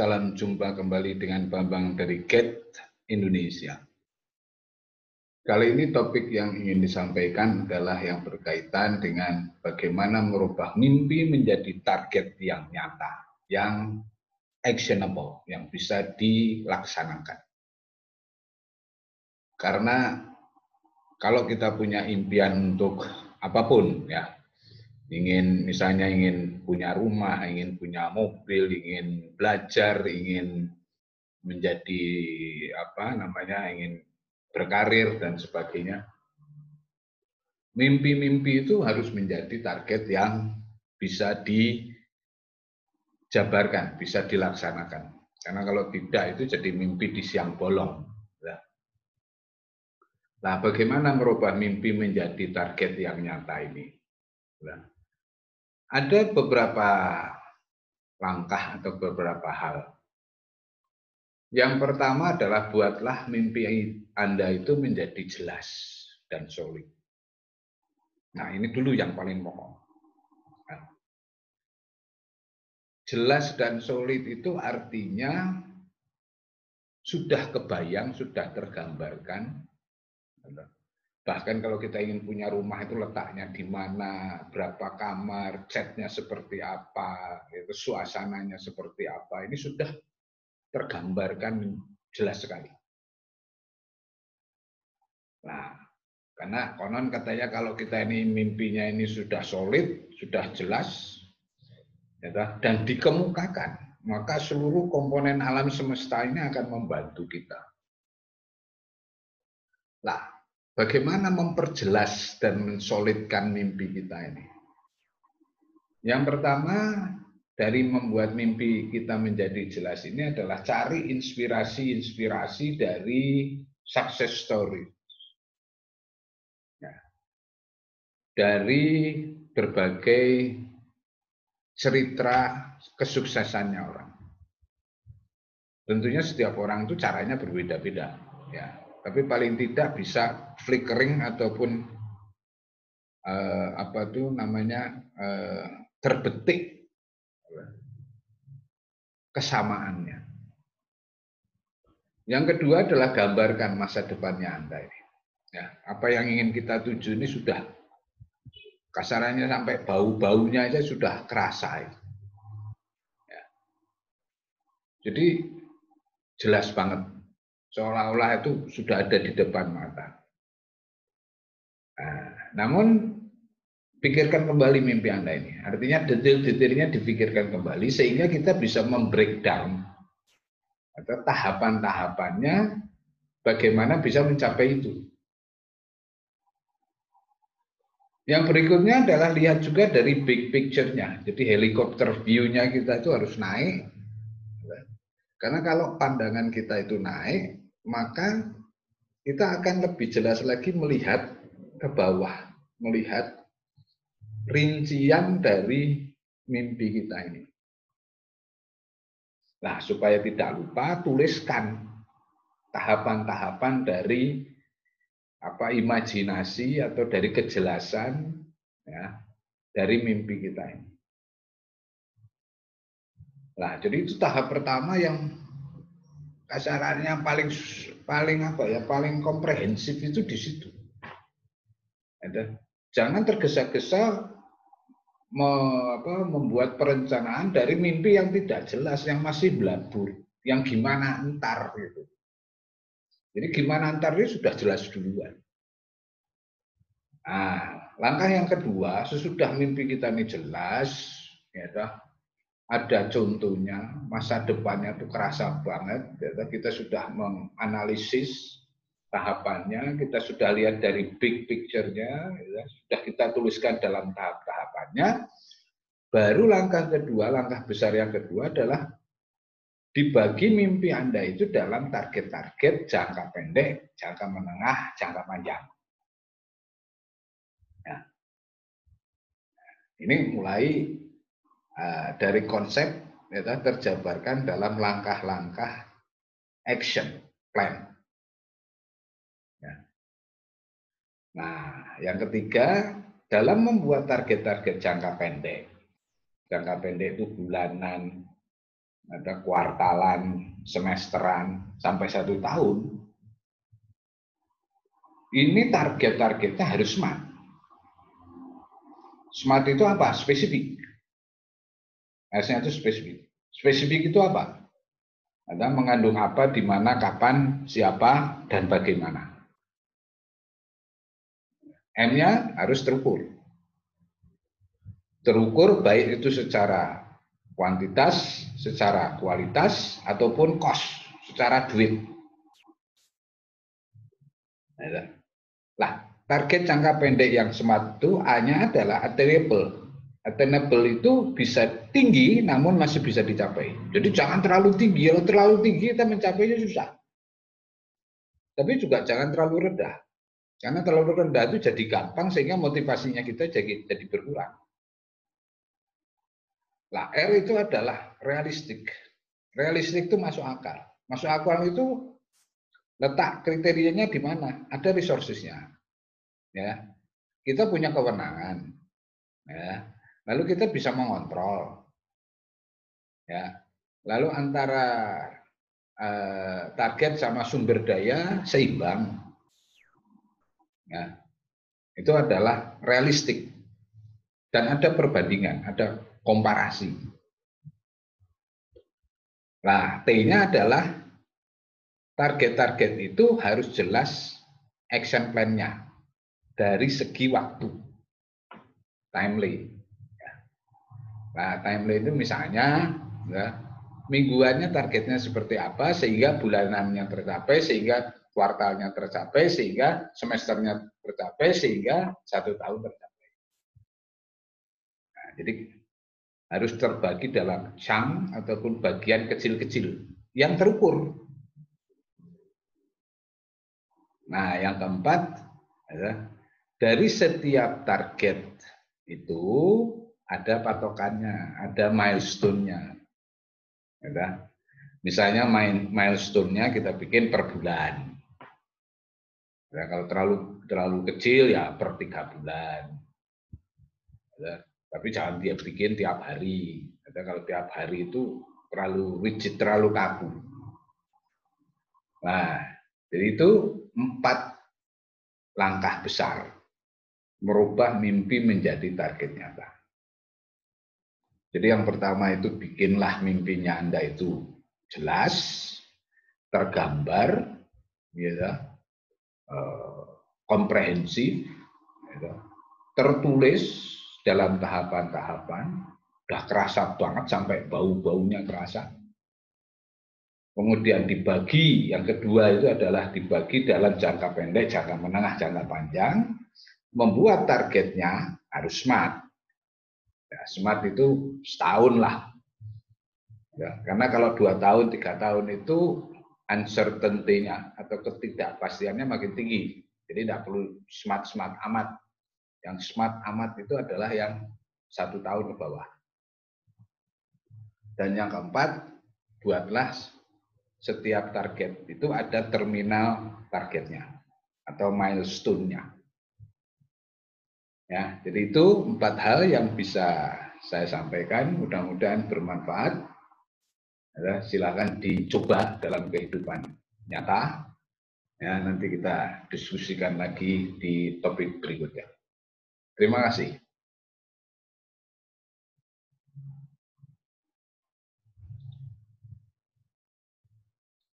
Salam jumpa kembali dengan Bambang dari Get Indonesia. Kali ini topik yang ingin disampaikan adalah yang berkaitan dengan bagaimana merubah mimpi menjadi target yang nyata, yang actionable, yang bisa dilaksanakan. Karena kalau kita punya impian untuk apa pun ya, ingin misalnya ingin punya rumah, ingin punya mobil, ingin belajar, ingin menjadi apa namanya, ingin berkarir dan sebagainya. Mimpi-mimpi itu harus menjadi target yang bisa dijabarkan, bisa dilaksanakan. Karena kalau tidak itu jadi mimpi di siang bolong. Nah, bagaimana merubah mimpi menjadi target yang nyata ini? Nah, ada beberapa langkah atau beberapa hal. Yang pertama adalah buatlah mimpi Anda itu menjadi jelas dan solid. Nah, ini dulu yang paling pokok. Jelas dan solid itu artinya sudah kebayang, sudah tergambarkan, Bahkan kalau kita ingin punya rumah itu letaknya di mana, berapa kamar, catnya seperti apa, itu suasananya seperti apa, ini sudah tergambarkan jelas sekali. Nah, karena konon katanya kalau kita ini mimpinya ini sudah solid, sudah jelas, ya dan dikemukakan, maka seluruh komponen alam semesta ini akan membantu kita. Nah, Bagaimana memperjelas dan mensolidkan mimpi kita ini? Yang pertama, dari membuat mimpi kita menjadi jelas ini adalah cari inspirasi-inspirasi dari success story. Ya. Dari berbagai cerita kesuksesannya orang. Tentunya setiap orang itu caranya berbeda-beda. Ya tapi paling tidak bisa flickering ataupun uh, apa tuh namanya uh, terbetik kesamaannya. Yang kedua adalah gambarkan masa depannya Anda ini. Ya, apa yang ingin kita tuju ini sudah kasarannya sampai bau-baunya aja sudah kerasa. Ya. Jadi jelas banget seolah-olah itu sudah ada di depan mata. Nah, namun pikirkan kembali mimpi Anda ini. Artinya detail-detailnya difikirkan kembali sehingga kita bisa membreakdown atau tahapan-tahapannya bagaimana bisa mencapai itu. Yang berikutnya adalah lihat juga dari big picture-nya. Jadi helikopter view-nya kita itu harus naik. Karena kalau pandangan kita itu naik, maka kita akan lebih jelas lagi melihat ke bawah, melihat rincian dari mimpi kita ini. Nah, supaya tidak lupa, tuliskan tahapan-tahapan dari apa imajinasi atau dari kejelasan ya dari mimpi kita ini. Nah, jadi itu tahap pertama yang kasarannya paling paling apa ya paling komprehensif itu di situ. Jangan tergesa-gesa me, membuat perencanaan dari mimpi yang tidak jelas, yang masih belabur, yang gimana entar gitu. Jadi gimana entar itu sudah jelas duluan. Nah, langkah yang kedua, sesudah mimpi kita ini jelas, ya ada contohnya masa depannya itu kerasa banget kita sudah menganalisis tahapannya kita sudah lihat dari big picture-nya ya, sudah kita tuliskan dalam tahap-tahapannya baru langkah kedua langkah besar yang kedua adalah dibagi mimpi Anda itu dalam target-target jangka pendek, jangka menengah, jangka panjang. Ya. Ini mulai dari konsep ya, terjabarkan dalam langkah-langkah action plan. Ya. Nah, yang ketiga, dalam membuat target-target jangka pendek, jangka pendek itu bulanan, ada kuartalan, semesteran, sampai satu tahun. Ini target-targetnya harus smart. Smart itu apa? Spesifik. S-nya itu spesifik. Spesifik itu apa? Ada mengandung apa, di mana, kapan, siapa, dan bagaimana. M-nya harus terukur. Terukur baik itu secara kuantitas, secara kualitas, ataupun cost, secara duit. Lah, target jangka pendek yang smart itu hanya adalah attainable. Attainable itu bisa tinggi namun masih bisa dicapai. Jadi jangan terlalu tinggi. Kalau terlalu tinggi kita mencapainya susah. Tapi juga jangan terlalu rendah. Karena terlalu rendah itu jadi gampang sehingga motivasinya kita jadi, jadi berkurang. Lah R itu adalah realistik. Realistik itu masuk akal. Masuk akal itu letak kriterianya di mana? Ada resourcesnya. Ya. Kita punya kewenangan. Ya. Lalu kita bisa mengontrol. Ya. Lalu antara eh, target sama sumber daya seimbang. Ya. Itu adalah realistik. Dan ada perbandingan, ada komparasi. Nah, T-nya adalah target-target itu harus jelas action plan-nya dari segi waktu. Timely. Ya. Nah, timely itu misalnya ya, mingguannya targetnya seperti apa sehingga bulanannya tercapai, sehingga kuartalnya tercapai sehingga semesternya tercapai sehingga satu tahun tercapai. Nah, jadi harus terbagi dalam chunk ataupun bagian kecil-kecil yang terukur. Nah, yang keempat adalah dari setiap target itu ada patokannya, ada milestone-nya. Ya, misalnya main milestone-nya kita bikin per bulan. Ya, kalau terlalu terlalu kecil ya per tiga bulan. Ya, tapi jangan dia bikin tiap hari. Ya, kalau tiap hari itu terlalu rigid, terlalu kaku. Nah, jadi itu empat langkah besar merubah mimpi menjadi target nyata. Jadi yang pertama itu bikinlah mimpinya Anda itu jelas, tergambar, ya, Eh, komprehensif, ya, tertulis dalam tahapan-tahapan, udah kerasa banget sampai bau-baunya kerasa. Kemudian dibagi, yang kedua itu adalah dibagi dalam jangka pendek, jangka menengah, jangka panjang. Membuat targetnya harus smart. Ya, smart itu setahun lah. Ya, karena kalau dua tahun, tiga tahun itu uncertainty-nya atau ketidakpastiannya makin tinggi. Jadi tidak perlu smart-smart amat. Yang smart amat itu adalah yang satu tahun ke bawah. Dan yang keempat, buatlah setiap target itu ada terminal targetnya atau milestone-nya. Ya, jadi itu empat hal yang bisa saya sampaikan. Mudah-mudahan bermanfaat ya, silakan dicoba dalam kehidupan nyata. Ya, nanti kita diskusikan lagi di topik berikutnya. Terima kasih.